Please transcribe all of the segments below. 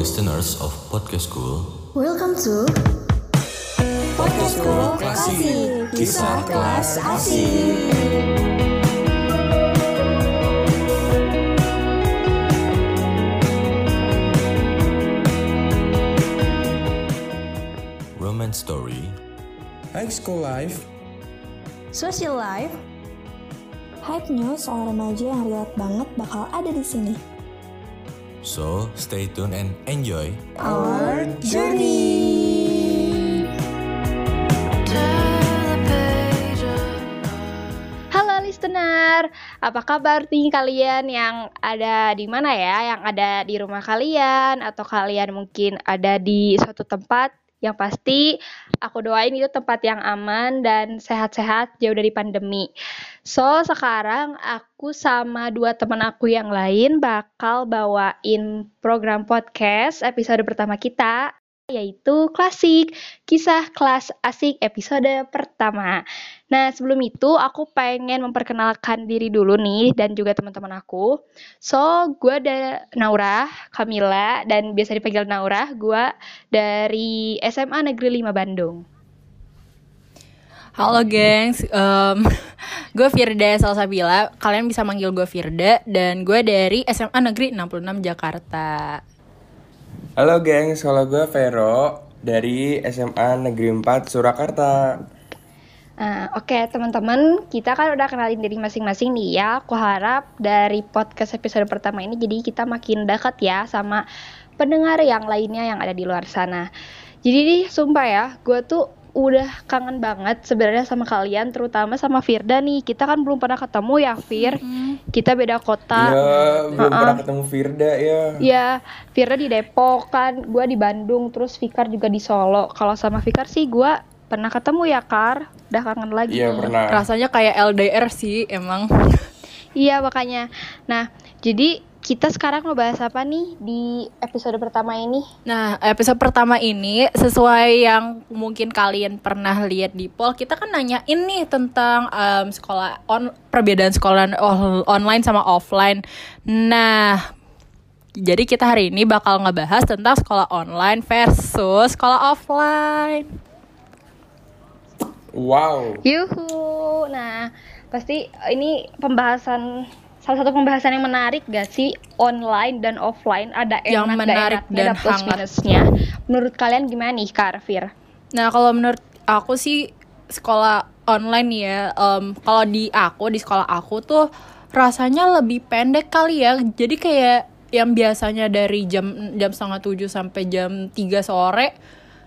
listeners of Podcast School. Welcome to Podcast School Klasik Kisah kelas asik Romance Story High School Life Social Life. Hype news soal remaja yang relate banget bakal ada di sini. So, stay tuned and enjoy. Our journey. Halo listener, apa kabar nih kalian yang ada di mana ya? Yang ada di rumah kalian atau kalian mungkin ada di suatu tempat yang pasti aku doain itu tempat yang aman dan sehat-sehat jauh dari pandemi. So, sekarang aku sama dua teman aku yang lain bakal bawain program podcast episode pertama kita yaitu klasik kisah kelas asik episode pertama. Nah sebelum itu aku pengen memperkenalkan diri dulu nih dan juga teman-teman aku. So gue ada Naura, Kamila dan biasa dipanggil Naura. Gue dari SMA Negeri 5 Bandung. Halo gengs, um, gue Firda Salsabila, kalian bisa manggil gue Firda dan gue dari SMA Negeri 66 Jakarta. Halo gengs, kalau gue Vero dari SMA Negeri 4 Surakarta Nah, Oke teman-teman, kita kan udah kenalin diri masing-masing nih ya. Aku harap dari podcast episode pertama ini jadi kita makin dekat ya sama pendengar yang lainnya yang ada di luar sana. Jadi nih, sumpah ya, gue tuh udah kangen banget sebenarnya sama kalian, terutama sama Firda nih. Kita kan belum pernah ketemu ya, Fir. Kita beda kota. Ya, belum pernah ketemu Firda ya Ya, Firda di Depok kan, gue di Bandung, terus Fikar juga di Solo. Kalau sama Fikar sih gue pernah ketemu ya, Kar. Udah kangen lagi. Iya pernah Rasanya kayak LDR sih emang. Iya makanya. Nah, jadi kita sekarang mau bahas apa nih di episode pertama ini? Nah, episode pertama ini sesuai yang mungkin kalian pernah lihat di poll, kita kan nanyain nih tentang em, sekolah on perbedaan sekolah on- online sama offline. Nah, jadi kita hari ini bakal ngebahas tentang sekolah online versus sekolah offline. Wow Yuhu. Nah, pasti ini pembahasan salah satu pembahasan yang menarik gak sih online dan offline ada enak Yang gak menarik enaknya, dan ada plus hangat. minusnya. Menurut kalian gimana nih, Kak? Nah, kalau menurut aku sih sekolah online ya, em, kalau di aku di sekolah aku tuh rasanya lebih pendek kali ya. Jadi kayak yang biasanya dari jam jam setengah tujuh sampai jam 3 sore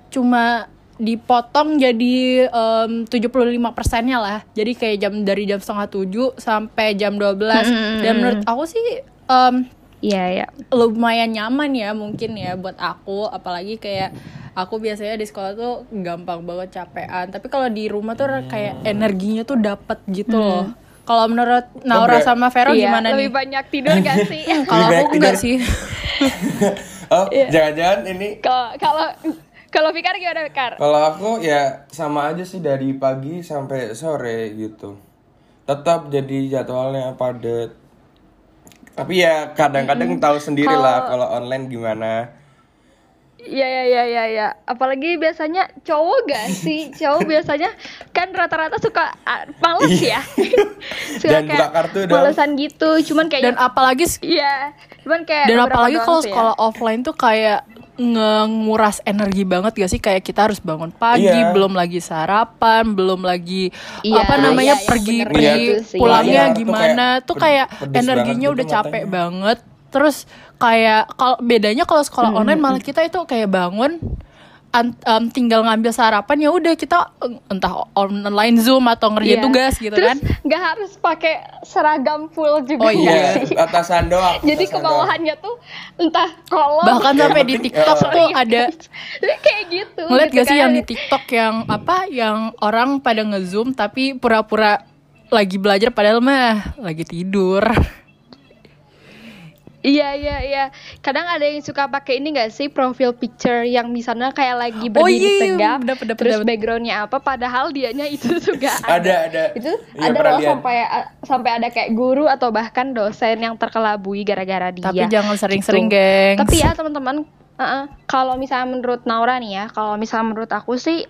cuma dipotong jadi em, 75 persennya lah. Jadi kayak jam dari jam setengah tujuh sampai jam 12 Dan menurut aku sih em, Iya, ya. lumayan nyaman ya mungkin ya buat aku. Apalagi kayak aku biasanya di sekolah tuh gampang banget capean. Tapi kalau di rumah tuh kayak energinya tuh dapet gitu loh. Kalau menurut Naura ber- sama Vero Iya, gimana lebih nih? banyak tidur gak sih? kalau Lebih aku enggak sih. Oh Iya. jangan-jangan ini Kalau kalau kalau Fikar gimana Fikar? Kalau aku ya sama aja sih dari pagi sampai sore gitu Tetap jadi jadwalnya padat Tapi ya kadang-kadang tahu sendiri lah kalau online gimana Iya iya iya iya ya. Apalagi biasanya cowok gak sih? Cowok biasanya kan rata-rata suka ah, males ya. suka Dan buka kartu dong. malesan gitu. Cuman dan kayak apalagi iya. Cuman kayak dan apalagi kalau sih ya. sekolah offline tuh kayak nguras energi banget gak sih kayak kita harus bangun pagi Iya. belum lagi sarapan belum lagi Iya, apa namanya iya, iya, pergi bener pergi banget sih. pulangnya Iya, tuh gimana kayak tuh kayak energinya banget udah gitu capek matanya. banget terus kayak kalau bedanya kalau sekolah online malah kita itu kayak bangun em, tinggal ngambil sarapan ya udah kita entah online zoom atau ngerjain Iya. tugas gitu Terus kan nggak harus pakai seragam full juga Oh iya. sih. Iya, atasan doang Jadi atasan kebawahannya tuh entah kolom bahkan sampai di penting, TikTok eh, tuh ada kayak gitu. ngeliat gitu gak sih kan. yang di TikTok yang apa yang orang pada ngezoom tapi pura-pura lagi belajar padahal mah lagi tidur. Iya iya iya. Kadang ada yang suka pakai ini gak sih profile picture yang misalnya kayak lagi Oh, berdiri iya, iya, tegak, dapet, dapet, terus dapet. backgroundnya apa, padahal dianya itu juga ada. Ada, ada. Itu Iya, ada loh sampai sampai ada kayak guru atau bahkan dosen yang terkelabui gara-gara dia. Tapi jangan sering-sering, Gitu. gengs. Tapi ya teman-teman, Uh-uh. Kalau misalnya menurut Naura nih ya, kalau misalnya menurut aku sih,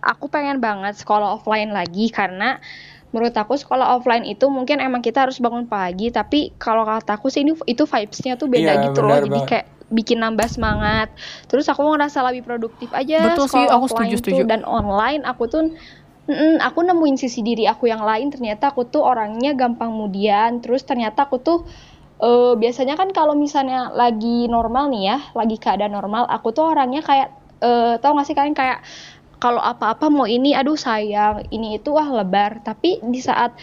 aku pengen banget sekolah offline lagi karena menurut aku sekolah offline itu mungkin emang kita harus bangun pagi, tapi kalau kata aku sih ini itu vibes-nya tuh beda Iya, gitu loh, jadi kayak bikin nambah semangat. Terus aku ngerasa lebih produktif aja Betul sih, sekolah aku offline setuju, setuju. dan online aku tuh mm, aku nemuin sisi diri aku yang lain. Ternyata aku tuh orangnya gampang mudian. Terus ternyata aku tuh eh, biasanya kan kalau misalnya lagi normal nih ya lagi keadaan normal aku tuh orangnya kayak eh, tau gak sih kalian kayak kalau apa-apa mau ini aduh sayang ini itu wah lebar tapi di saat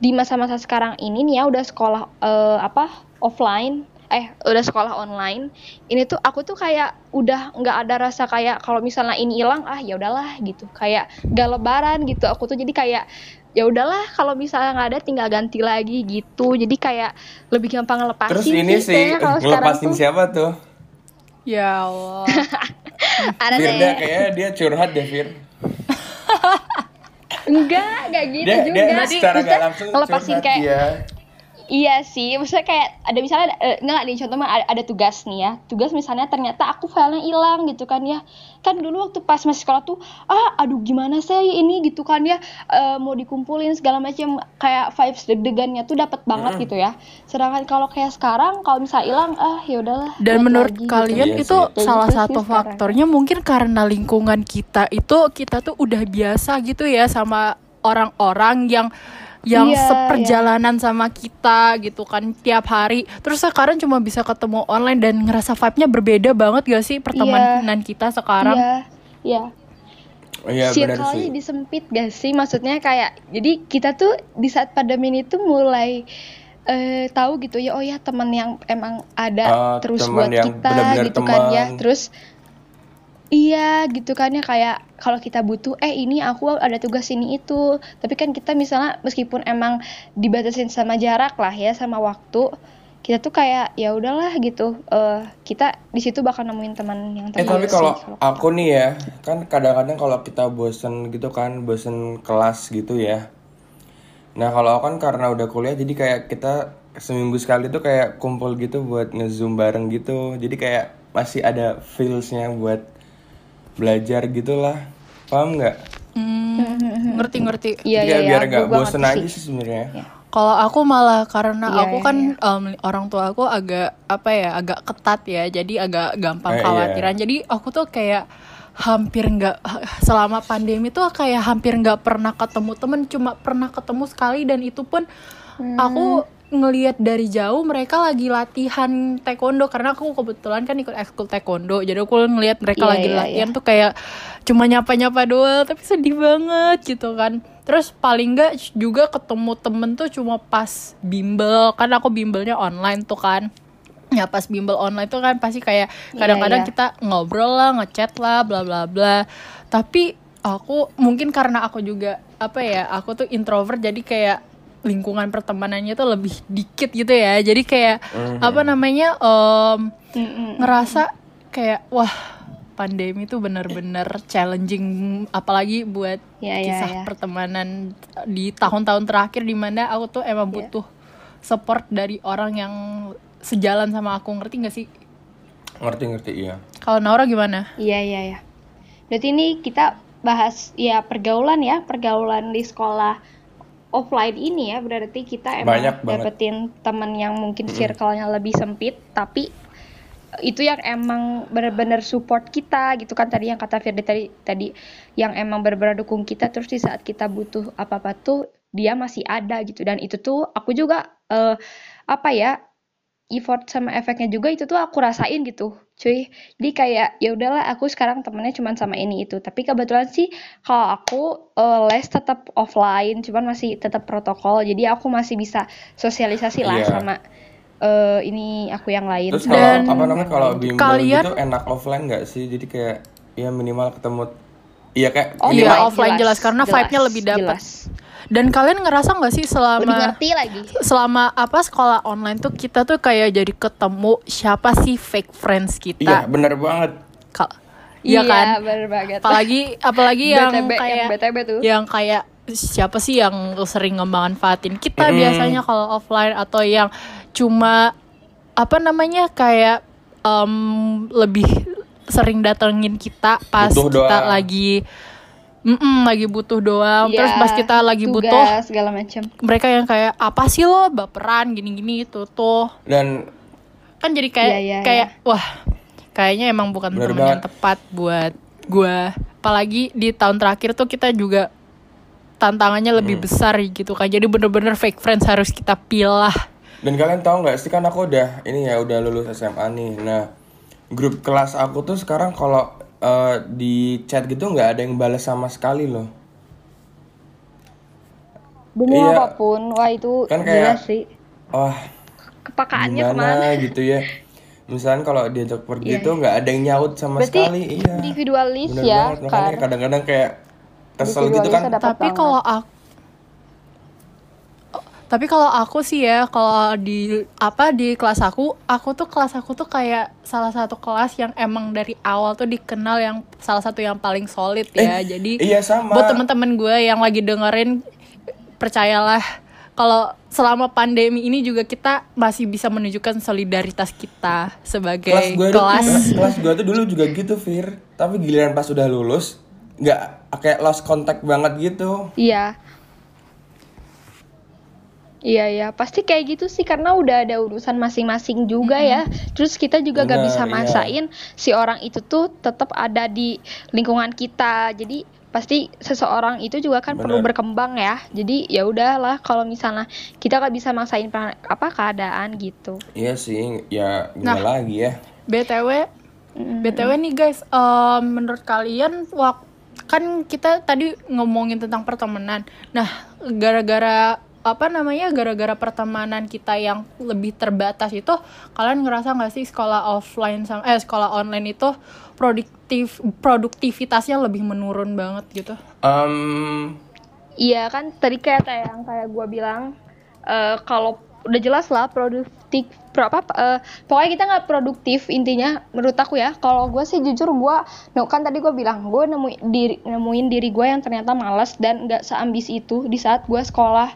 di masa-masa sekarang ini nih ya udah sekolah eh, apa offline eh udah sekolah online ini tuh aku tuh kayak udah nggak ada rasa kayak kalau misalnya ini hilang ah ya udahlah gitu kayak gak lebaran gitu aku tuh jadi kayak ya udahlah kalau misalnya nggak ada tinggal ganti lagi gitu jadi kayak lebih gampang ngelepasin Terus ini sih sih kayaknya kalau sekarang ngelepasin tuh siapa tuh? Ya Allah. ada Firda kayaknya dia curhat deh Fir. enggak enggak gitu Dia juga dia secara gak langsung ngelepasin curhat kayak dia. Iya sih, maksudnya kayak ada misalnya eh, enggak nih contoh mah ada, ada tugas nih ya. Tugas misalnya ternyata aku filenya hilang gitu kan ya. Kan dulu waktu pas masih sekolah tuh, ah aduh gimana sih ini gitu kan ya eh, mau dikumpulin segala macam kayak vibes deg-degannya tuh dapat banget gitu ya. Sedangkan kalau kayak sekarang kalau misalnya hilang ah ya udahlah. Dan menurut lagi, gitu. kalian Iya itu sih. salah gitu satu sekarang. faktornya mungkin karena lingkungan kita itu kita tuh udah biasa gitu ya sama orang-orang yang yang Iya, seperjalanan sama kita gitu kan tiap hari. Terus sekarang cuma bisa ketemu online dan ngerasa vibe-nya berbeda banget gak sih pertemanan kita sekarang? Iya, iya. Oh, Iya benar circle-nya sih. jadi sempit gak sih? Maksudnya kayak jadi kita tuh di saat pandemi ini tuh mulai eh, tahu gitu ya oh ya teman yang emang ada Oh, terus teman buat yang kita benar-benar gitu kan ya. Terus iya gitu kan ya kayak kalau kita butuh eh ini aku ada tugas ini itu. Tapi kan kita misalnya meskipun emang dibatasin sama jarak lah ya sama waktu kita tuh kayak ya udahlah gitu eh kita di situ bakal nemuin teman yang Eh tepat tapi kalau aku nih ya, kan kadang-kadang kalau kita bosen gitu kan, bosen kelas gitu ya. Nah kalau aku kan karena udah kuliah jadi kayak kita seminggu sekali tuh kayak kumpul gitu buat ngezoom bareng gitu. Jadi kayak masih ada feelsnya buat belajar gitulah. Paham nggak? Hmm, ngerti-ngerti. Iya Jadi iya kayak iya biar aku nggak gua bosen ngerti aja sih. sebenarnya. Kalau aku malah karena Iya, aku iya, kan em, orang tua aku agak apa ya agak ketat ya, jadi agak gampang Eh, iya. khawatiran. Jadi aku tuh kayak hampir nggak selama pandemi tuh kayak hampir nggak pernah ketemu temen, cuma pernah ketemu sekali dan itu pun aku ngelihat dari jauh mereka lagi latihan taekwondo. Karena aku kebetulan kan ikut ekskul taekwondo jadi aku ngelihat mereka Iya, lagi iya, latihan tuh kayak cuma nyapa-nyapa doang tapi sedih banget gitu kan. Terus paling nggak juga ketemu temen tuh cuma pas bimbel kan aku bimbelnya online tuh kan. Ya pas bimbel online tuh kan pasti kayak kadang-kadang iya. kita ngobrol lah ngechat lah bla bla bla. Tapi aku mungkin karena aku juga apa ya aku tuh introvert jadi kayak lingkungan pertemanannya tuh lebih dikit gitu ya jadi kayak apa namanya em, ngerasa kayak wah pandemi tuh bener-bener challenging apalagi buat Iya, iya, kisah iya. pertemanan di tahun-tahun terakhir di mana aku tuh emang Iya. butuh support dari orang yang sejalan sama aku ngerti gak sih Ngerti-ngerti iya. kalau Naura gimana Iya iya ya. Berarti ini kita bahas ya pergaulan ya, pergaulan di sekolah offline ini ya. Berarti kita emang Banyak dapetin teman yang mungkin circle-nya lebih sempit, tapi itu yang emang benar-benar support kita gitu kan tadi yang kata Firdi tadi tadi yang emang benar-benar dukung kita terus di saat kita butuh apa-apa tuh dia masih ada gitu. Dan itu tuh aku juga eh, apa ya effort sama efeknya juga itu tuh aku rasain gitu cuy jadi kayak ya udahlah aku sekarang temennya cuman sama ini itu tapi kebetulan sih kalau aku eh, les tetap offline cuman masih tetap protokol jadi aku masih bisa sosialisasi lah Iya. sama eh, ini aku yang lain Terus kalau Dan- apa namanya kalau bimbel Kalian- gitu enak offline nggak sih? Jadi kayak ya minimal ketemu Iya kayak Oh, iya, offline jelas, karena vibe-nya lebih jelas. dan kalian ngerasa nggak sih lebih selama ngerti lagi. selama apa sekolah online tuh kita tuh kayak jadi ketemu siapa sih fake friends Iya kita bener banget. Ka- iya kan? bener banget. Apalagi apalagi yang BTB, kayak yang BTB tuh. yang kayak siapa sih yang sering ngemanfaatin kita biasanya kalau offline atau yang cuma apa namanya kayak em, lebih sering datengin kita pas Butuh kita doang. lagi Mm-mm, lagi butuh doang terus Ya, pas kita lagi tugas, butuh segala macam. mereka yang kayak apa sih lo baperan gini-gini itu tuh dan kan jadi kayak Iya, iya, kayak wah kayaknya emang bukan Bener teman yang banget. tepat buat gua apalagi di tahun terakhir tuh kita juga tantangannya lebih Hmm. besar gitu kan jadi bener-bener fake friends harus kita pilah dan kalian tahu nggak sih kan aku udah ini ya udah lulus SMA nih nah grup kelas aku tuh sekarang kalau eh, di chat gitu nggak ada yang balas sama sekali loh. Demi Iya. apa pun, wah itu Kan gila kayak- sih. wah Kepakaannya gimana ke mana? gitu ya. Misalnya kalau diajak pergi Iya, tuh nggak ada yang nyaut sama Berarti sekali iya. individualis Bener ya, banget. Makanya kadang-kadang kayak kesel gitu kan. tapi kalau aku tapi kalau aku sih ya kalau di apa di kelas aku aku tuh kelas aku tuh kayak salah satu kelas yang emang dari awal tuh dikenal yang salah satu yang paling solid ya. Jadi iya sama. buat teman-teman gue yang lagi dengerin percayalah kalau selama pandemi ini juga kita masih bisa menunjukkan solidaritas kita sebagai kelas gue kelas, kelas gue tuh dulu juga gitu Fir. Tapi giliran pas udah lulus nggak kayak lost contact banget gitu. Iya. Iya ya, pasti kayak gitu sih karena udah ada urusan masing-masing juga ya. Terus kita juga gak Benar, bisa iya. maksain si orang itu tuh tetap ada di lingkungan kita. Jadi pasti seseorang itu juga kan perlu Benar. berkembang ya. Jadi ya udahlah kalau misalnya kita gak bisa maksain apa keadaan gitu. iya sih ya Nah. gimana lagi ya btw btw nih guys em, menurut kalian wak kan kita tadi ngomongin tentang pertemanan nah gara-gara apa namanya gara-gara pertemanan kita yang lebih terbatas itu kalian ngerasa nggak sih sekolah offline sama eh sekolah online itu produktif produktivitasnya lebih menurun banget gitu? Em, Iya kan tadi kayak kayak yang kayak gua bilang eh, kalau udah jelas lah produktif pro apa eh, pokoknya kita nggak produktif intinya menurut aku ya. Kalau gue sih jujur gua no kan tadi gue bilang gue nemuin diri nemuin diri gue yang ternyata malas dan nggak seambis itu di saat gua sekolah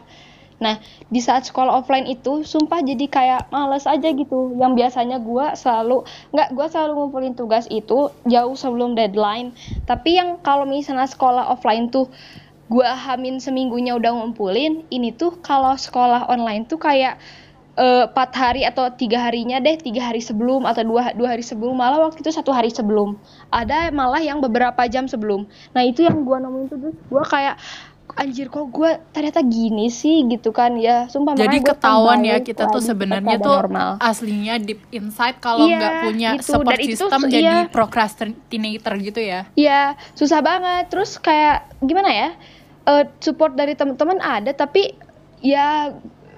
nah di saat sekolah offline itu sumpah jadi kayak males aja gitu. Yang biasanya gua selalu nggak gua selalu ngumpulin tugas itu jauh sebelum deadline. Tapi yang kalau misalnya sekolah offline tuh gua hamin seminggunya udah ngumpulin ini tuh kalau sekolah online tuh kayak eh, empat hari atau tiga harinya deh tiga hari sebelum atau dua dua hari sebelum malah waktu itu satu hari sebelum. Ada malah yang beberapa jam sebelum. Nah itu yang gua nemuin tuh gua kayak anjir kok gua ternyata gini sih gitu kan ya sumpah jadi ketahuan ya kita tuh sebenarnya tuh normal. aslinya deep inside kalau Iya, nggak punya gitu. support Dan itu system se- jadi iya. procrastinator gitu ya Iya, susah banget. Terus kayak gimana ya? Eh, support dari teman-teman ada, tapi ya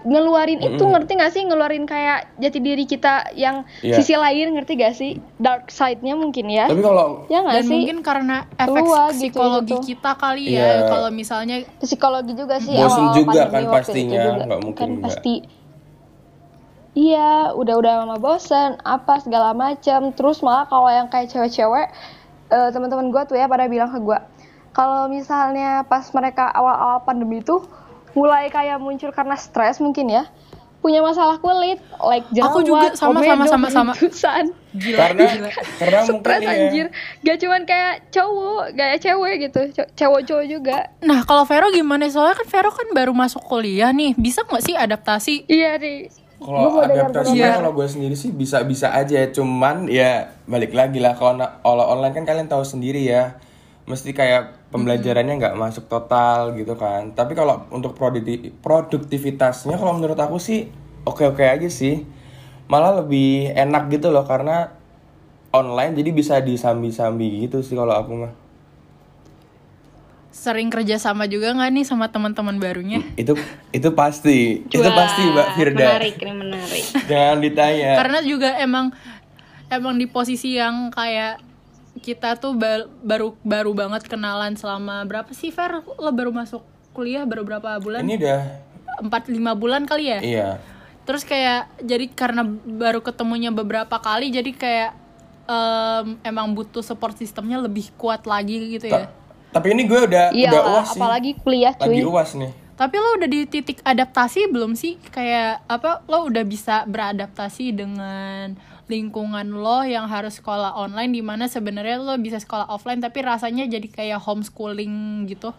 ngeluarin itu Mm-mm. ngerti gak sih? Ngeluarin kayak jati diri kita yang Iya. sisi lain ngerti gak sih? Dark side-nya mungkin ya. tapi kalau Ya nggak dan sih? mungkin karena efek Keluar gitu, psikologi gitu. kita kali ya kalau misalnya Psikologi juga sih Bosen awal-awal juga pandemi kan waktu pastinya, itu juga. nggak mungkin kan pasti Iya, udah-udah lama bosen, apa segala macam. Terus malah kalau yang kayak cewek-cewek, eh, teman-teman gue tuh ya pada bilang ke gue, kalau misalnya pas mereka awal-awal pandemi itu mulai kayak muncul karena stres mungkin ya, punya masalah kulit, like jerawat, Aku juga sama, komedo, sama, sama, sama. beruntusan. gila karena gila. karena mungkin Stres ya anjir, gak cuman kayak cowok, kayak cewek gitu, Co- cowok-cowok juga. Nah kalau Vero gimana? Soalnya kan Vero kan baru masuk kuliah nih, bisa nggak sih adaptasi? Iya nih. kalau adaptasinya pendapat. kalau gue sendiri sih bisa-bisa aja cuman ya balik lagi lah kalau kalau online kan kalian tahu sendiri ya mesti kayak pembelajarannya nggak masuk total gitu kan. Tapi kalau untuk produkti- produktivitasnya kalau menurut aku sih oke-oke aja sih. Malah lebih enak gitu loh karena online jadi bisa disambi-sambi gitu sih kalau aku mah. Sering kerja sama juga nggak nih sama teman-teman barunya? itu itu pasti. Itu Wah, pasti mbak Firda. Menarik ini menarik. jangan ditanya. Karena juga emang emang di posisi yang kayak kita tuh ba- baru baru banget kenalan selama berapa sih Ver? Lo baru masuk kuliah baru berapa bulan? ini udah Empat lima bulan kali ya? iya Terus kayak jadi karena baru ketemunya beberapa kali jadi kayak em, emang butuh support sistemnya lebih kuat lagi gitu ya. Ta- tapi ini gue udah Iya, udah uas sih apalagi kuliah lagi cuy. uas nih Tapi lo udah di titik adaptasi belum sih? Kayak apa? Lo udah bisa beradaptasi dengan lingkungan lo yang harus sekolah online di mana sebenarnya lo bisa sekolah offline tapi rasanya jadi kayak homeschooling gitu.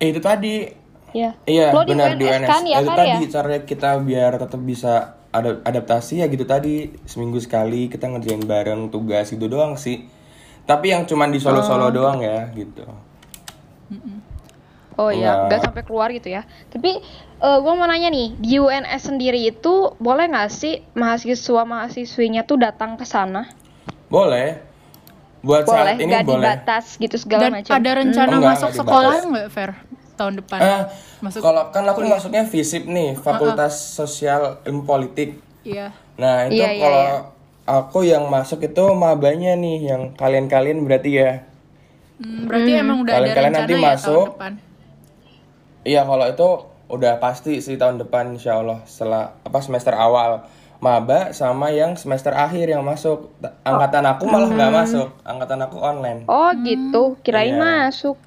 Eh, itu tadi Ya. Iya Lo di benar di UNS kan ya, itu Kar, tadi ya? cara kita biar tetap bisa ada adaptasi ya gitu tadi seminggu sekali kita ngerjain bareng tugas itu doang sih. Tapi yang cuman di solo-solo doang ya gitu. Oh iya, Enggak. nggak sampai keluar gitu ya. Tapi eh gue mau nanya nih, di UNS sendiri itu boleh nggak sih mahasiswa mahasiswinya tuh datang ke sana? Boleh. Buat Boleh, saat ini nggak boleh. dibatas gitu segala Dan macam. ada rencana Enggak, masuk enggak sekolah nggak Fer tahun depan? Eh, Masuk kalau kan aku masuknya FISIP nih, Fakultas Sosial Ilmu Politik. Iya. Nah, itu Iya, iya, kalau iya. aku yang masuk itu mabanya nih yang kalian-kalian berarti ya. Hmm, berarti emang udah ada Kalian-kalian rencana nanti ya masuk. tahun depan. Iya, kalau itu udah pasti sih tahun depan insya Allah setelah apa semester awal maba sama yang semester akhir yang masuk. Angkatan aku malah nggak masuk, angkatan aku online. Oh gitu, kirain Iya. masuk.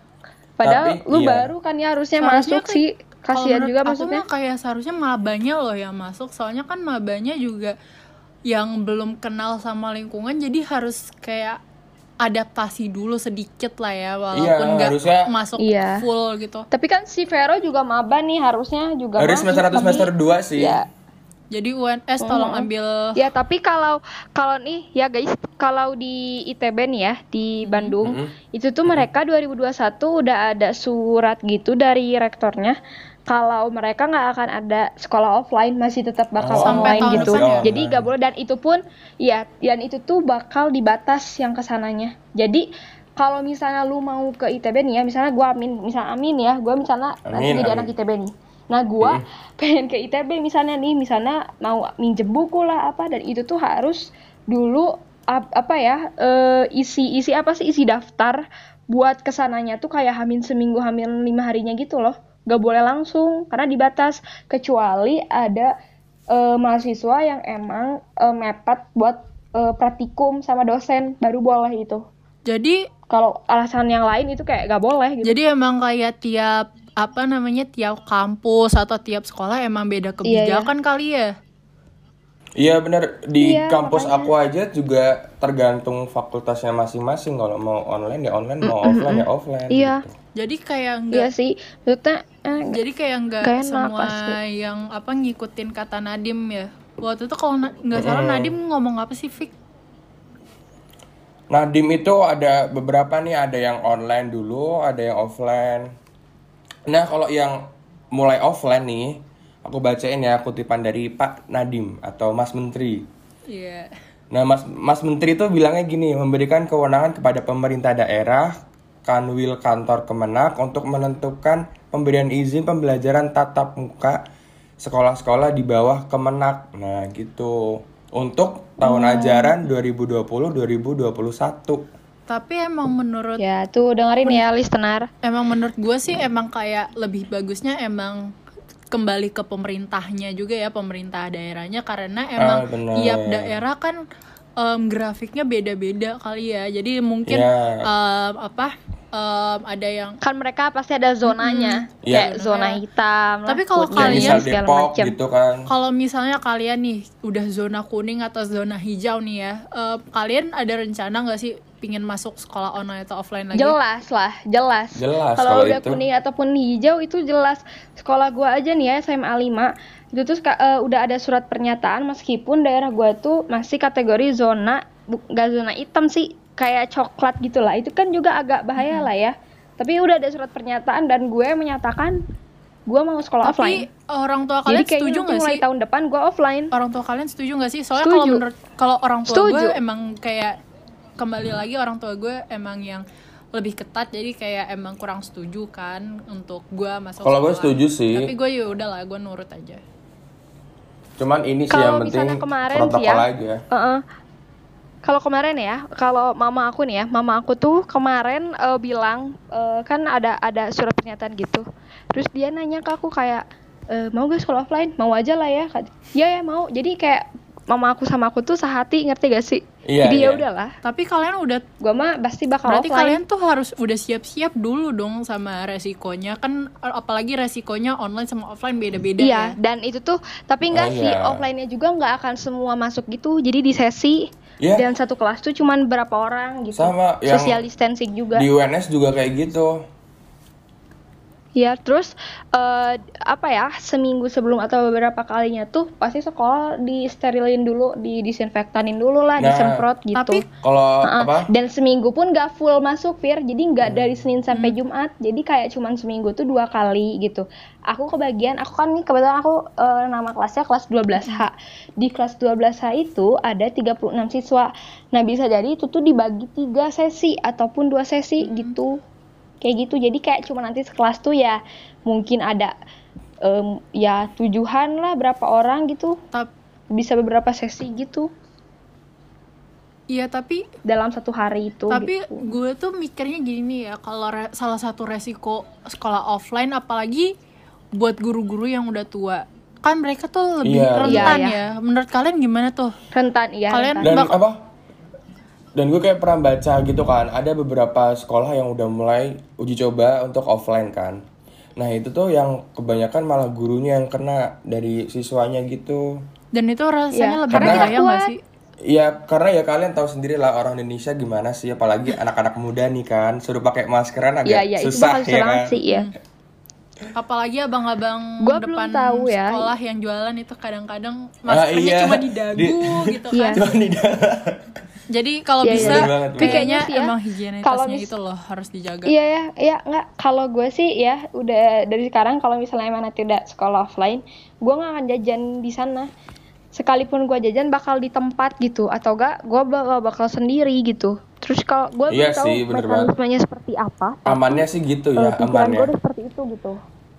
Padahal Tapi, lu iya. baru kan ya harusnya Seharusnya masuk kan- sih. Kasihan juga aku maksudnya. mah kayak seharusnya mabanya loh yang masuk soalnya kan mabanya juga yang belum kenal sama lingkungan jadi harus kayak adaptasi dulu sedikit lah ya walaupun Iya, nggak harusnya- masuk Iya. full gitu. Tapi kan si Vero juga maba nih harusnya juga masuk, semester 1 tapi- semester 2 sih. Ya, jadi UNS tolong ambil ya tapi kalau kalau nih ya guys, kalau di ITB nih ya di Bandung itu tuh mereka 2021 udah ada surat gitu dari rektornya kalau mereka nggak akan ada sekolah offline masih tetap bakal Oh, online gitu. depan ya? Jadi nggak boleh dan itu pun ya dan itu tuh bakal dibatas yang ke sananya. Jadi kalau misalnya lu mau ke ITB nih ya, misalnya gua amin, misalnya amin ya, gua misalnya nanti Amin, jadi amin. anak ITB nih. Nah, gua pengen ke ITB misalnya nih, misalnya mau minjem buku lah apa dan itu tuh harus dulu ap- apa ya eh, isi isi apa sih isi daftar buat ke sananya tuh kayak hamin seminggu hamin lima harinya gitu loh gak boleh langsung karena dibatas kecuali ada eh, mahasiswa yang emang eh, mepet buat eh, praktikum sama dosen baru boleh itu jadi kalau alasan yang lain itu kayak gak boleh gitu jadi emang kayak tiap apa namanya tiap kampus atau tiap sekolah emang beda kebijakan kali ya Iya benar di Iya, kampus makanya. aku aja juga tergantung fakultasnya masing-masing. Kalau mau online ya online, mau offline ya offline. Iya. gitu. Jadi kayak enggak iya sih maksudnya eh, jadi kayak nggak Gak enak semua pasti. yang apa ngikutin kata Nadim ya waktu itu kalau na- nggak salah Nadim ngomong apa sih Fik Nadim itu ada beberapa nih, ada yang online dulu, ada yang offline. Nah kalau yang mulai offline nih, aku bacain ya kutipan dari Pak Nadim atau Mas Menteri. Iya Nah, Mas Mas Menteri itu bilangnya gini, memberikan kewenangan kepada pemerintah daerah, kanwil kantor Kemenak untuk menentukan pemberian izin pembelajaran tatap muka sekolah-sekolah di bawah Kemenak. Nah, gitu. Untuk tahun ajaran 2020-2021. tapi emang menurut ya tuh dengerin ya listener emang menurut gue sih emang kayak lebih bagusnya emang kembali ke pemerintahnya juga ya pemerintah daerahnya karena emang Ah, bener. tiap daerah kan em, grafiknya beda-beda kali ya jadi mungkin Ya. em, apa em, ada yang kan mereka pasti ada zonanya Iya. kayak zona hitam lah, Tapi kalau Ya, kalian Depok macem. gitu kan. kalau misalnya kalian nih udah zona kuning atau zona hijau nih ya em, kalian ada rencana nggak sih pingin masuk sekolah online atau offline lagi jelas lah jelas Jelas kalau udah itu. kuning ataupun hijau itu jelas sekolah gua aja nih ya SMA 5 itu tuh eh, udah ada surat pernyataan meskipun daerah gua tuh masih kategori zona bu- nggak zona hitam sih kayak coklat gitu lah itu kan juga agak bahaya lah ya. Tapi udah ada surat pernyataan dan gue menyatakan gue mau sekolah offline. tapi orang tua jadi kalian kayaknya setuju nggak mulai sih? tahun depan gue offline. Orang tua kalian setuju nggak sih? Soalnya kalau menurut kalau orang tua Setuju. gue emang kayak kembali lagi orang tua gue emang yang lebih ketat. Jadi kayak emang kurang setuju kan untuk gue masuk Kalau gue sekolah. setuju sih. tapi gue ya udahlah gue nurut aja. Cuman ini sih Kalau yang penting misalnya kemarin sih protokol ya, aja. Heeh. Kalau kemarin ya, kalau mama aku nih ya, mama aku tuh kemarin eh, bilang eh, kan ada ada surat pernyataan gitu. Terus dia nanya ke aku kayak e, mau gak sekolah offline? Mau aja lah ya. Iya ya mau. Jadi kayak mama aku sama aku tuh sehati ngerti gak sih Iya, jadi iya. ya udahlah Tapi kalian udah gua mah pasti bakal berarti offline kalian tuh harus udah siap-siap dulu dong sama resikonya kan apalagi resikonya online sama offline beda-beda iya ya. dan itu tuh tapi enggak Oh, sih iya. offline-nya juga nggak akan semua masuk gitu jadi di sesi Iya. dan satu kelas tuh cuman berapa orang gitu Sama, yang social distancing juga Di UNS juga kayak gitu. Ya, terus eh, apa ya seminggu sebelum atau beberapa kalinya tuh pasti sekolah disterilin dulu, didisinfektanin dulu lah, Nah, disemprot gitu. tapi- Kalau Heeh. apa? Dan seminggu pun gak full masuk, Fir. Jadi nggak dari Senin sampai Hmm. Jumat. Jadi kayak cuman seminggu tuh dua kali gitu. Aku kebagian, aku kan nih kebetulan aku eh, nama kelasnya kelas 12H. Di kelas 12H itu ada 36 siswa. Nah, bisa jadi itu tuh dibagi tiga sesi ataupun dua sesi Hmm. gitu. Kayak gitu. Jadi kayak cuma nanti sekelas tuh ya mungkin ada em, ya tujuhan lah berapa orang gitu. Tap- Bisa beberapa sesi gitu Iya, tapi dalam satu hari itu. tapi gitu. gue tuh mikirnya gini ya kalau re- salah satu resiko sekolah offline apalagi buat guru-guru yang udah tua kan mereka tuh lebih Iya. rentan Iya, ya menurut kalian gimana tuh rentan iya Kalian- rentan. Dan apa? Dan gue kayak pernah baca gitu kan, ada beberapa sekolah yang udah mulai uji coba untuk offline kan. Nah itu tuh yang kebanyakan malah gurunya yang kena dari siswanya gitu. dan itu rasanya Iya, lebih bahaya nggak kuat. sih Ya karena ya kalian tahu sendiri lah orang Indonesia gimana sih, apalagi anak-anak muda nih kan, suruh pakai maskeran agak Iya, iya, itu susah bakal ya kan. sih ya. apalagi abang-abang Gua belum depan tahu ya. sekolah yang jualan itu kadang-kadang Ah, maskernya iya. cuma di dagu Di- gitu Iya. kan Cuma di dalam. jadi kalau Iya, iya. bisa Bener banget, bener. kayaknya sih ya, emang higienitasnya mis- itu loh harus dijaga Iya ya, iya nggak. Kalau gue sih ya udah dari sekarang kalau misalnya emang nanti udah sekolah offline, gue nggak akan jajan di sana. Sekalipun gue jajan bakal di tempat gitu, atau enggak gue bakal, bakal sendiri gitu. Terus kalau gue Iya belum tahu banget. mekanismenya seperti apa. Amannya sih gitu eh, ya, pikiran aman gue ya. udah seperti itu gitu.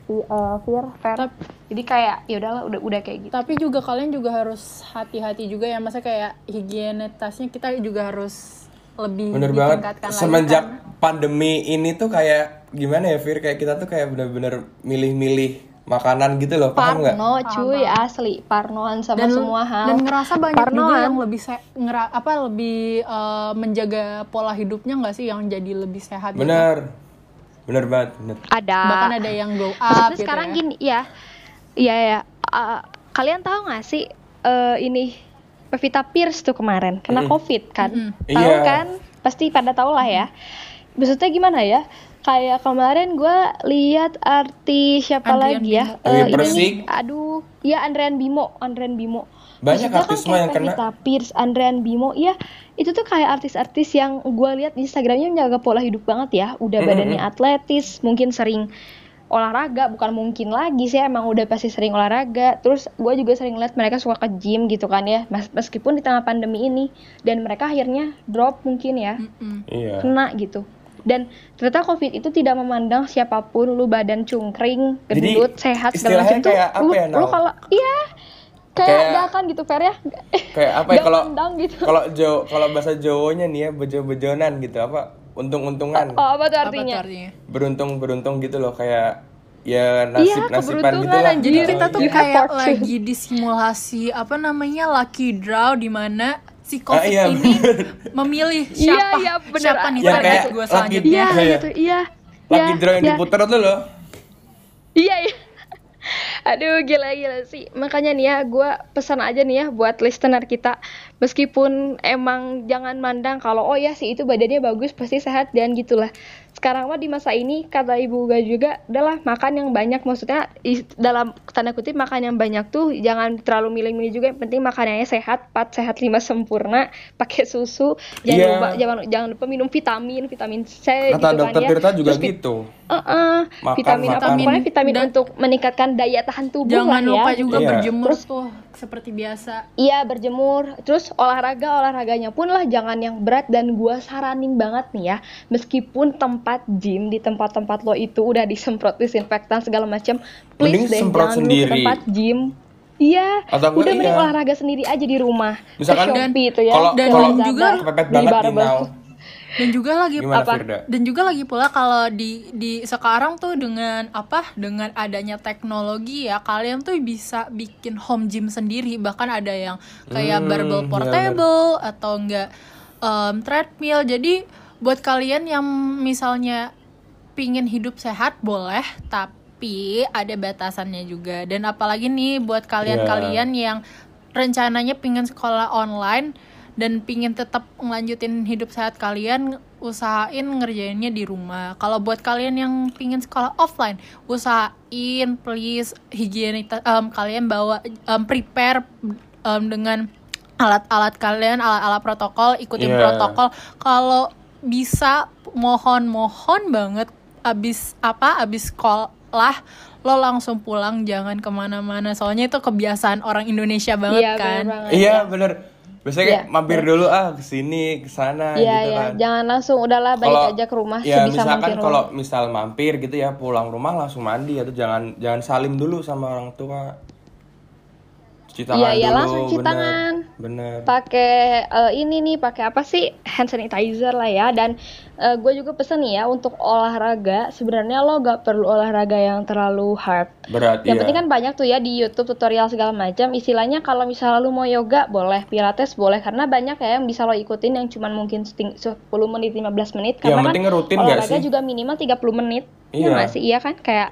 Si eh, Fir, Fer. Tap- Jadi kayak ya udahlah, udah udah kayak gitu. tapi juga kalian juga harus hati-hati juga ya masa kayak higienitasnya kita juga harus lebih Bener banget. ditingkatkan lagi Semenjak kan. pandemi ini tuh kayak gimana ya Fir? Kayak kita tuh kayak bener-bener milih-milih makanan gitu loh, paham nggak? Parno cuy asli Parnoan sama dan semua hal dan ngerasa banyak juga Parnoan. yang lebih se ngera apa lebih eh, menjaga pola hidupnya nggak sih yang jadi lebih sehat gitu? Bener, banget. Bener. ada bahkan ada yang glow up Maksudnya gitu sekarang ya. gini ya iya ya uh, kalian tahu nggak sih uh, ini Pevita Pierce tuh kemarin kena Mm-mm. covid kan Mm-mm. tahu Iya. kan pasti pada tahu lah ya maksudnya gimana ya kayak kemarin gue lihat artis siapa Andrian lagi ya Bimo. Eh, Dewi ini aduh ya Andrean Bimo Andrean Bimo Banyak Maksudnya artis kan kayak yang kena. Pevita Pierce, Andrean Bimo, iya itu tuh kayak artis-artis yang gue lihat di Instagramnya menjaga pola hidup banget ya, udah Mm-mm. badannya atletis, mungkin sering olahraga, bukan mungkin lagi sih emang udah pasti sering olahraga. Terus gue juga sering lihat mereka suka ke gym gitu kan ya, Mes- meskipun di tengah pandemi ini dan mereka akhirnya drop mungkin ya, Mm-mm. Iya. kena gitu. Dan ternyata COVID itu tidak memandang siapa pun, lu badan cungkring, Jadi, gendut, sehat segala macam tuh. kayak apa lu, ya, lu Nal? kalau iya kayak, Kayak- gak akan gitu Fer ya. Kayak apa ya kalau gitu. kalau Jo kalau bahasa Jawanya nih ya bejo-bejonan gitu apa untung-untungan Oh, apa tuh apa artinya? tuh artinya beruntung-beruntung gitu loh kayak ya nasib-nasiban keberuntungan, gitu lah. jadi Nah, kita tuh You have kayak lagi di simulasi apa namanya lucky draw di mana si covid Ah, iya, ini memilih Iya, siapa iya, bener. siapa nih target kayak gue lucky selanjutnya Iya, Iya. gitu. Iya. Lucky Iya, draw yang iya. diputer tuh loh. Iya, iya. Aduh, gila-gila sih. Makanya nih ya, gue pesan aja nih ya buat listener kita. Meskipun emang jangan mandang kalau, oh ya sih itu badannya bagus, pasti sehat, dan gitulah. Sekarang mah di masa ini, kata Ibu Uga juga, adalah makan yang banyak. Maksudnya, dalam tanda kutip, makan yang banyak tuh jangan terlalu milih-milih juga. Yang penting makanannya sehat, 4 sehat, 5 sempurna, pakai susu. Jangan Iya. lupa, jangan, jangan lupa minum vitamin, vitamin C Kata gitu dokter kan ya. Tirta juga Terus vit- gitu. Uh-uh, Makan, vitamin apa makan. pokoknya vitamin Dan- untuk meningkatkan daya tahan tubuh jangan lah ya. lupa juga Iya. berjemur Terus- tuh seperti biasa Iya berjemur, terus olahraga olahraganya pun lah jangan yang berat dan gua saranin banget nih ya, meskipun tempat gym di tempat-tempat lo itu udah disemprot disinfektan segala macam, please Mending deh semprot jangan dulu sendiri. ke tempat gym. Iya, Atau udah mending iya. olahraga sendiri aja di rumah. Misalkan ke Shopee itu ya, kalau- ke kalau Lazada, juga kepepet banget nih. Dan juga lagi Gimana Apa? Firda? dan juga lagi pula kalau di di sekarang tuh dengan apa? Dengan adanya teknologi ya kalian tuh bisa bikin home gym sendiri. Bahkan ada yang kayak Hmm, barbell iya portable atau enggak em, treadmill. Jadi buat kalian yang misalnya pingin hidup sehat boleh. Tapi ada batasannya juga. Dan apalagi nih buat kalian-kalian yang rencananya pingin sekolah online dan pingin tetap ngelanjutin hidup sehat kalian usahain ngerjainnya di rumah kalau buat kalian yang pingin sekolah offline usahain please higienitas em, kalian bawa em, prepare em, dengan alat-alat kalian alat-alat protokol ikutin Iya. protokol kalau bisa mohon-mohon banget abis apa abis sekolah lo langsung pulang jangan ke mana-mana soalnya itu kebiasaan orang Indonesia banget Iya, kan bener banget. Iya bener. Biasanya kayak Iya. mampir dulu ah ke sini ke sana Iya, gitu iya. kan. Jangan langsung udahlah balik Kalau- aja ke rumah ya sebisa misalkan kalau misal mampir gitu ya pulang rumah langsung mandi atau jangan jangan salim dulu sama orang tua. Cuci tangan Iya, iya, langsung cuci bener. tangan. Bener. pakai eh, ini nih pakai apa sih hand sanitizer lah ya dan gue juga pesen nih ya untuk olahraga sebenarnya lo gak perlu olahraga yang terlalu hard Berat yang iya. penting kan banyak tuh ya di YouTube tutorial segala macam istilahnya kalau misalnya lo mau yoga boleh pilates boleh karena banyak ya yang bisa lo ikutin yang cuman mungkin seting- 10 menit 15 menit Yang karena penting kan rutin olahraga sih? juga minimal 30 menit Iya. Iya nggak sih iya kan kayak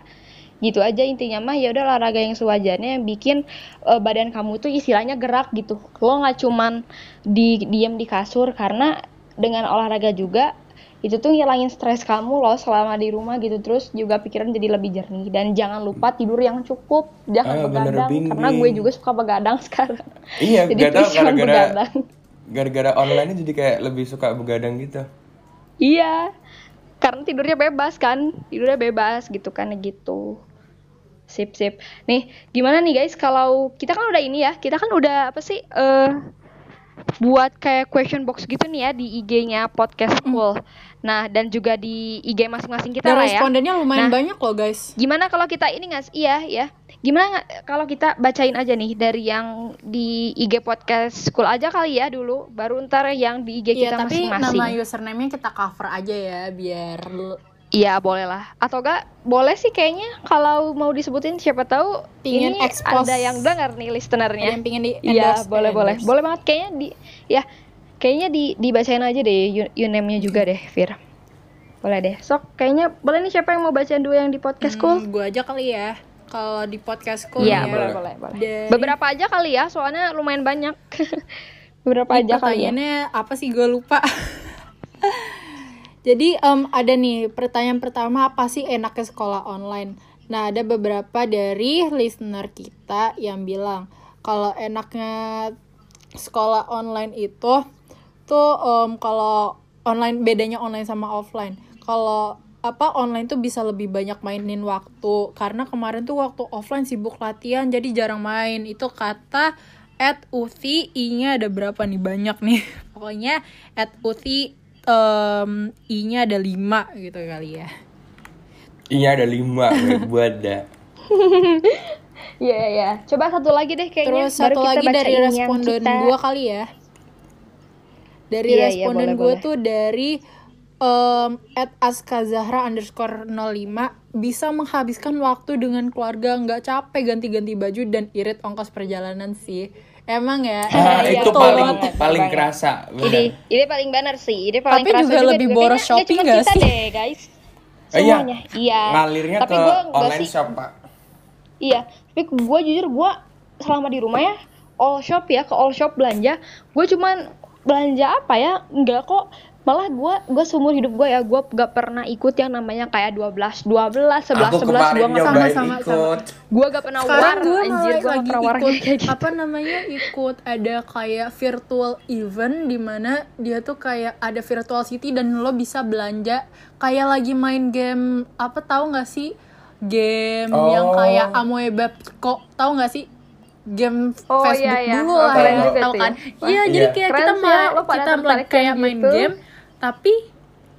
gitu aja intinya mah ya udah olahraga yang sewajarnya yang bikin eh, badan kamu tuh istilahnya gerak gitu. Lo nggak cuman di diem di kasur karena dengan olahraga juga itu tuh ngilangin stres kamu loh selama di rumah gitu. Terus juga pikiran jadi lebih jernih. Dan jangan lupa tidur yang cukup. Jangan Ah, bener, begadang Bing, karena gue juga suka begadang sekarang. Iya, jadi gak jangan gara-gara begadang. gara-gara online jadi kayak lebih suka begadang gitu. Iya, karena tidurnya bebas kan, tidurnya bebas gitu kan gitu. Sip sip. Nih, gimana nih guys kalau kita kan udah ini ya, kita kan udah apa sih eh buat kayak question box gitu nih ya di IG-nya podcast school. Nah, dan juga di IG masing-masing kita dan lah ya. respondennya lumayan Nah. banyak loh guys Gimana kalau kita ini nggak sih? Iya, ya. Gimana kalau kita bacain aja nih dari yang di IG podcast school aja kali ya dulu, baru ntar yang di IG Iya kita tapi masing-masing. nama username-nya kita cover aja ya biar Iya boleh lah. Atau enggak boleh sih kayaknya kalau mau disebutin siapa tahu Pingin ini expose. ada yang dengar nih ada listenernya. yang pingin di Iya boleh eh, boleh boleh banget kayaknya di ya kayaknya di dibacain aja deh uname-nya juga deh Fir. Boleh deh. Sok kayaknya boleh nih siapa yang mau bacain dulu yang di podcast school? Hmm, gua aja kali ya kalau di podcastku Iya ya. boleh boleh boleh. Dari- Beberapa aja kali ya soalnya lumayan banyak. Beberapa aja kali ya. apa sih gue lupa jadi em, ada nih pertanyaan pertama apa sih enaknya sekolah online? Nah ada beberapa dari listener kita yang bilang kalau enaknya sekolah online itu tuh em, kalau online bedanya online sama offline. Kalau apa online tuh bisa lebih banyak mainin waktu. Karena kemarin tuh waktu offline sibuk latihan jadi jarang main. Itu kata at uti i-nya ada berapa nih? Banyak nih. Pokoknya at uti em, i-nya ada 5 gitu kali ya Iya ada lima buat dah. Iya iya. Coba satu lagi deh kayaknya. Terus baru satu kita lagi dari responden kita- gue kali ya. Dari Iya, iya, responden boleh, gue tuh dari um, at askazahra underscore 05 bisa menghabiskan waktu dengan keluarga nggak capek ganti-ganti baju dan irit ongkos perjalanan sih. Emang ya. Ah, Iya, itu betul paling banget, paling kerasa. Ini, bener. ini paling benar sih. Ini paling Tapi kerasa juga lebih juga. boros nggak kita sih? deh, guys. Eh, iya. Semuanya. Iya. Ngalirnya Tapi ke gua online sih. shop, Pak. Iya. Tapi gue jujur gue selama di rumah ya all shop ya ke all shop belanja. Gue cuman belanja apa ya? Enggak kok. Malah gue gue seumur hidup gue ya gue gak pernah ikut yang namanya kayak 12 12 11 Aku 11 kemarin gue nggak nyobain sama-sama, ikut. gue gak pernah war Sekarang gue anjir gue lagi pernah war ikut kayak gitu. apa namanya ikut ada kayak virtual event di mana dia tuh kayak ada virtual city dan lo bisa belanja kayak lagi main game apa tahu nggak sih game yang Oh. kayak Amoeba kok tahu nggak sih game Oh, Facebook iya, iya. dulu Oh, lah ya tahu tuh kan ya. iya Iya. jadi kayak Keren kita ya, main pada kita kayak kayak main gitu. game tapi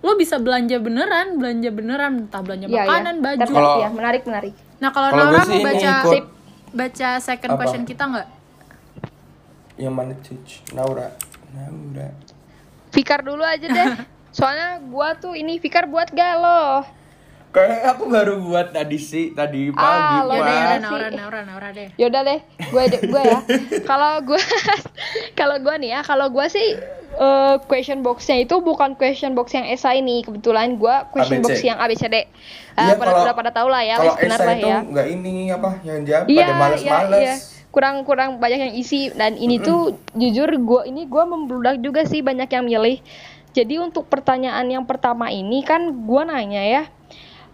lo bisa belanja beneran belanja beneran entah belanja iya. makanan baju Tertarik Kalau- ya, menarik menarik. nah kalau Nora mau baca ikut baca second Apa? question kita nggak yang mana Cic? Naura. Naura. Fikar dulu aja deh. Soalnya gua tuh ini Fikar buat galau. Kayak aku baru buat tadi sih, tadi pagi. Ah, lo Pak. Yaudah, yaudah. Naura, Naura, Naura deh. Yaudah deh, gue gue ya. Kalau gue kalau gue nih ya, kalau gue sih eh, question boxnya itu bukan question box yang esai nih. Kebetulan gue question ABC. box yang ABCD. Iya, Eh, pada kalau- udah pada tahu lah ya, Kalau listener esai lah itu ya. nggak ini apa yang jawab Iya, pada males-males. iya, iya. Kurang kurang banyak yang isi dan ini tuh jujur gue ini gue membludak juga sih banyak yang milih. Jadi untuk pertanyaan yang pertama ini kan gue nanya ya,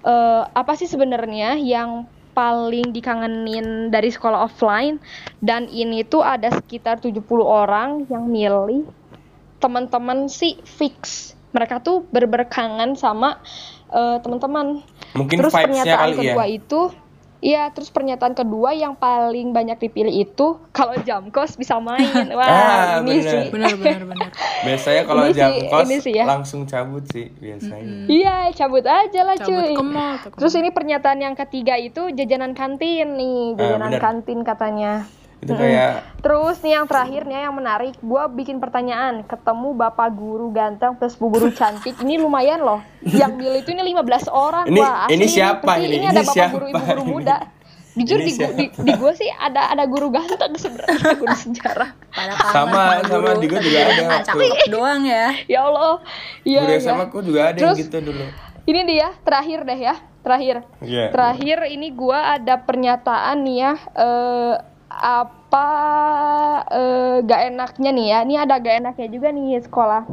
eh, apa sih sebenarnya yang paling dikangenin dari sekolah offline? Dan ini tuh ada sekitar 70 orang yang milih teman-teman sih fix. Mereka tuh berberkangan sama eh, teman-teman. Mungkin terus pernyataan ya. kedua itu Iya, terus pernyataan kedua yang paling banyak dipilih itu kalau jam kos bisa main. Wah, Ah, ini bener. sih. Benar, benar, benar. Biasanya kalau Ini jam sih- kos ini sih ya. langsung cabut sih biasanya. Iya, cabut aja lah Cabut cuy. ke mall, Terus ini pernyataan yang ketiga itu jajanan kantin nih, jajanan bener. kantin katanya. Itu kayak Terus nih yang terakhirnya yang menarik, gua bikin pertanyaan, ketemu bapak guru ganteng plus bu guru cantik, ini lumayan loh. Yang milih itu ini 15 orang, Ini- wah asli ini siapa ini? Ini Ini ada bapak siapa guru ibu guru ini? muda. Jujur Ini di, gua- di, di gua sih ada ada guru ganteng sebenarnya guru sejarah. Pada kangen sama sama di gue juga ada waktu. cakep doang ya. Ya Allah. Iya. Guru iya. sama aku juga ada yang Terus- gitu dulu. Ini dia terakhir deh ya, terakhir. Iya. Terakhir ini gua ada pernyataan nih ya eh apa eh gak enaknya nih ya. Ini ada gak enaknya juga nih sekolah.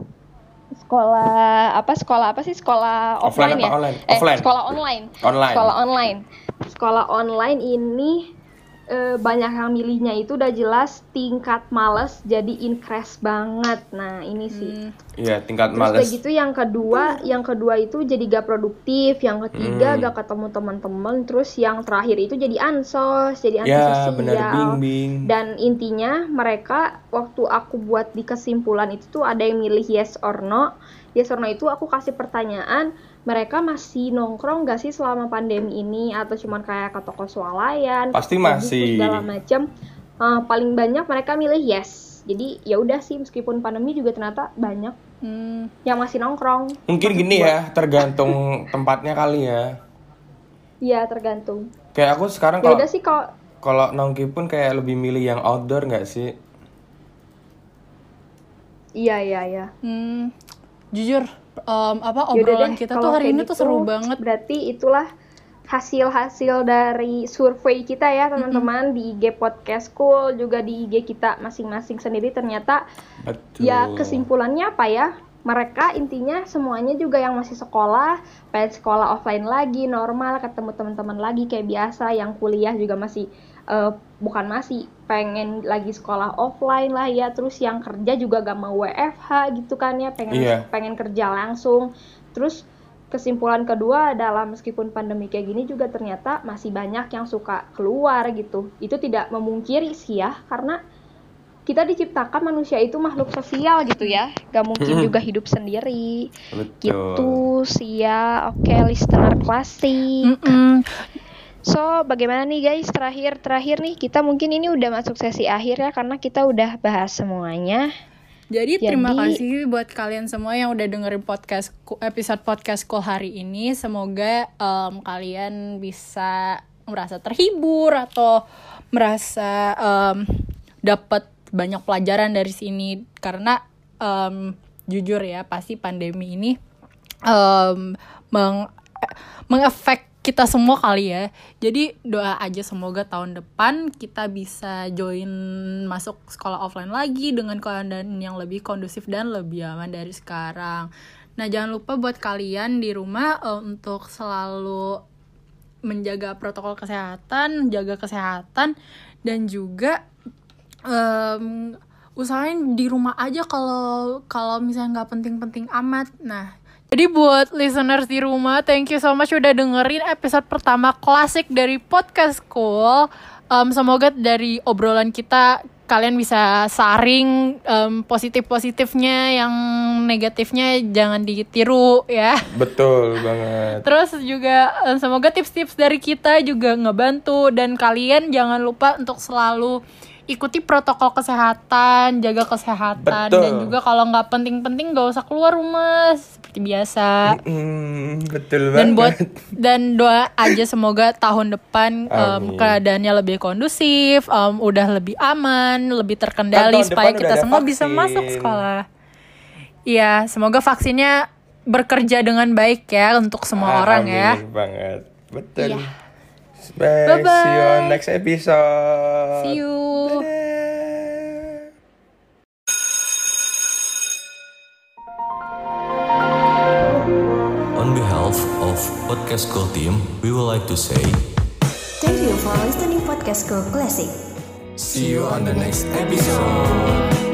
Sekolah apa sekolah apa sih sekolah Offline offline, ya? online? Eh, Offline. sekolah online. Online. Sekolah online. Sekolah online ini eh, banyak yang milihnya itu udah jelas tingkat males jadi increase banget. Nah, ini sih. Iya, tingkat Terus males. gitu yang kedua, yang kedua itu jadi gak produktif, yang ketiga Hmm. gak ketemu teman-teman, terus yang terakhir itu jadi ansos, jadi Ya, antisosial. benar bimbing. Dan intinya mereka waktu aku buat di kesimpulan itu tuh ada yang milih yes or no. Yes or no itu aku kasih pertanyaan, mereka masih nongkrong gak sih selama pandemi ini atau cuman kayak ke toko swalayan, Pasti masih. segala macam. Eh, paling banyak mereka milih yes. Jadi ya udah sih meskipun pandemi juga ternyata banyak Hmm, yang masih nongkrong. Mungkin gini ya, tergantung tempatnya kali ya. Iya tergantung. Kayak aku sekarang Ya kalau udah sih kalau kalau nongki pun kayak lebih milih yang outdoor nggak sih? iya iya iya. hmm, jujur em, apa Ya obrolan deh, kita tuh hari ini tuh gitu, seru banget. Berarti itulah hasil-hasil dari survei kita ya teman-teman di IG Podcast School juga di IG kita masing-masing sendiri ternyata Betul. ya kesimpulannya apa ya? Mereka intinya semuanya juga yang masih sekolah, pengen sekolah offline lagi, normal, ketemu teman-teman lagi kayak biasa, yang kuliah juga masih eh, bukan masih pengen lagi sekolah offline lah ya, terus yang kerja juga gak mau WFH gitu kan ya, pengen Iya. pengen kerja langsung. Terus kesimpulan kedua adalah meskipun pandemi kayak gini juga ternyata masih banyak yang suka keluar gitu. Itu tidak memungkiri sih ya, karena kita diciptakan manusia itu makhluk sosial gitu ya, gak mungkin Hmm. juga hidup sendiri. Betul. Gitu sih ya, oke listener klasik. Mm-mm. So, bagaimana nih guys? Terakhir terakhir nih kita mungkin ini udah masuk sesi akhir ya karena kita udah bahas semuanya. Jadi terima Jadi- kasih buat kalian semua yang udah dengerin podcast episode podcast Cool hari ini. Semoga em, kalian bisa merasa terhibur atau merasa em, dapat banyak pelajaran dari sini karena em, jujur ya pasti pandemi ini em, meng mengefek kita semua kali ya. Jadi doa aja semoga tahun depan kita bisa join masuk sekolah offline lagi dengan keadaan yang lebih kondusif dan lebih aman dari sekarang. Nah, jangan lupa buat kalian di rumah eh, untuk selalu menjaga protokol kesehatan, jaga kesehatan dan juga em, usahain di rumah aja kalau kalau misalnya nggak penting-penting amat. Nah, jadi buat listeners di rumah, thank you so much udah dengerin episode pertama klasik dari podcast Cool. Em, semoga dari obrolan kita kalian bisa saring em, positif-positifnya, yang negatifnya jangan ditiru ya. Betul banget. Terus juga eh, semoga tips-tips dari kita juga ngebantu dan kalian jangan lupa untuk selalu ikuti protokol kesehatan, jaga kesehatan Betul. dan juga kalau nggak penting-penting gak usah keluar rumah seperti biasa. Hmm, betul Dan buat banget. dan doa aja semoga tahun depan Amin. keadaannya lebih kondusif, em, udah lebih aman, lebih terkendali Kan supaya kita semua bisa vaksin. masuk sekolah. Iya, semoga vaksinnya bekerja dengan baik ya untuk semua orang ya. Amin banget. Betul. Iya. Bye. Bye-bye. See you on next episode. See you. Dadah. On behalf of Podcast School team, we would like to say Thank you for listening Podcast Go Classic. see you on the next episode.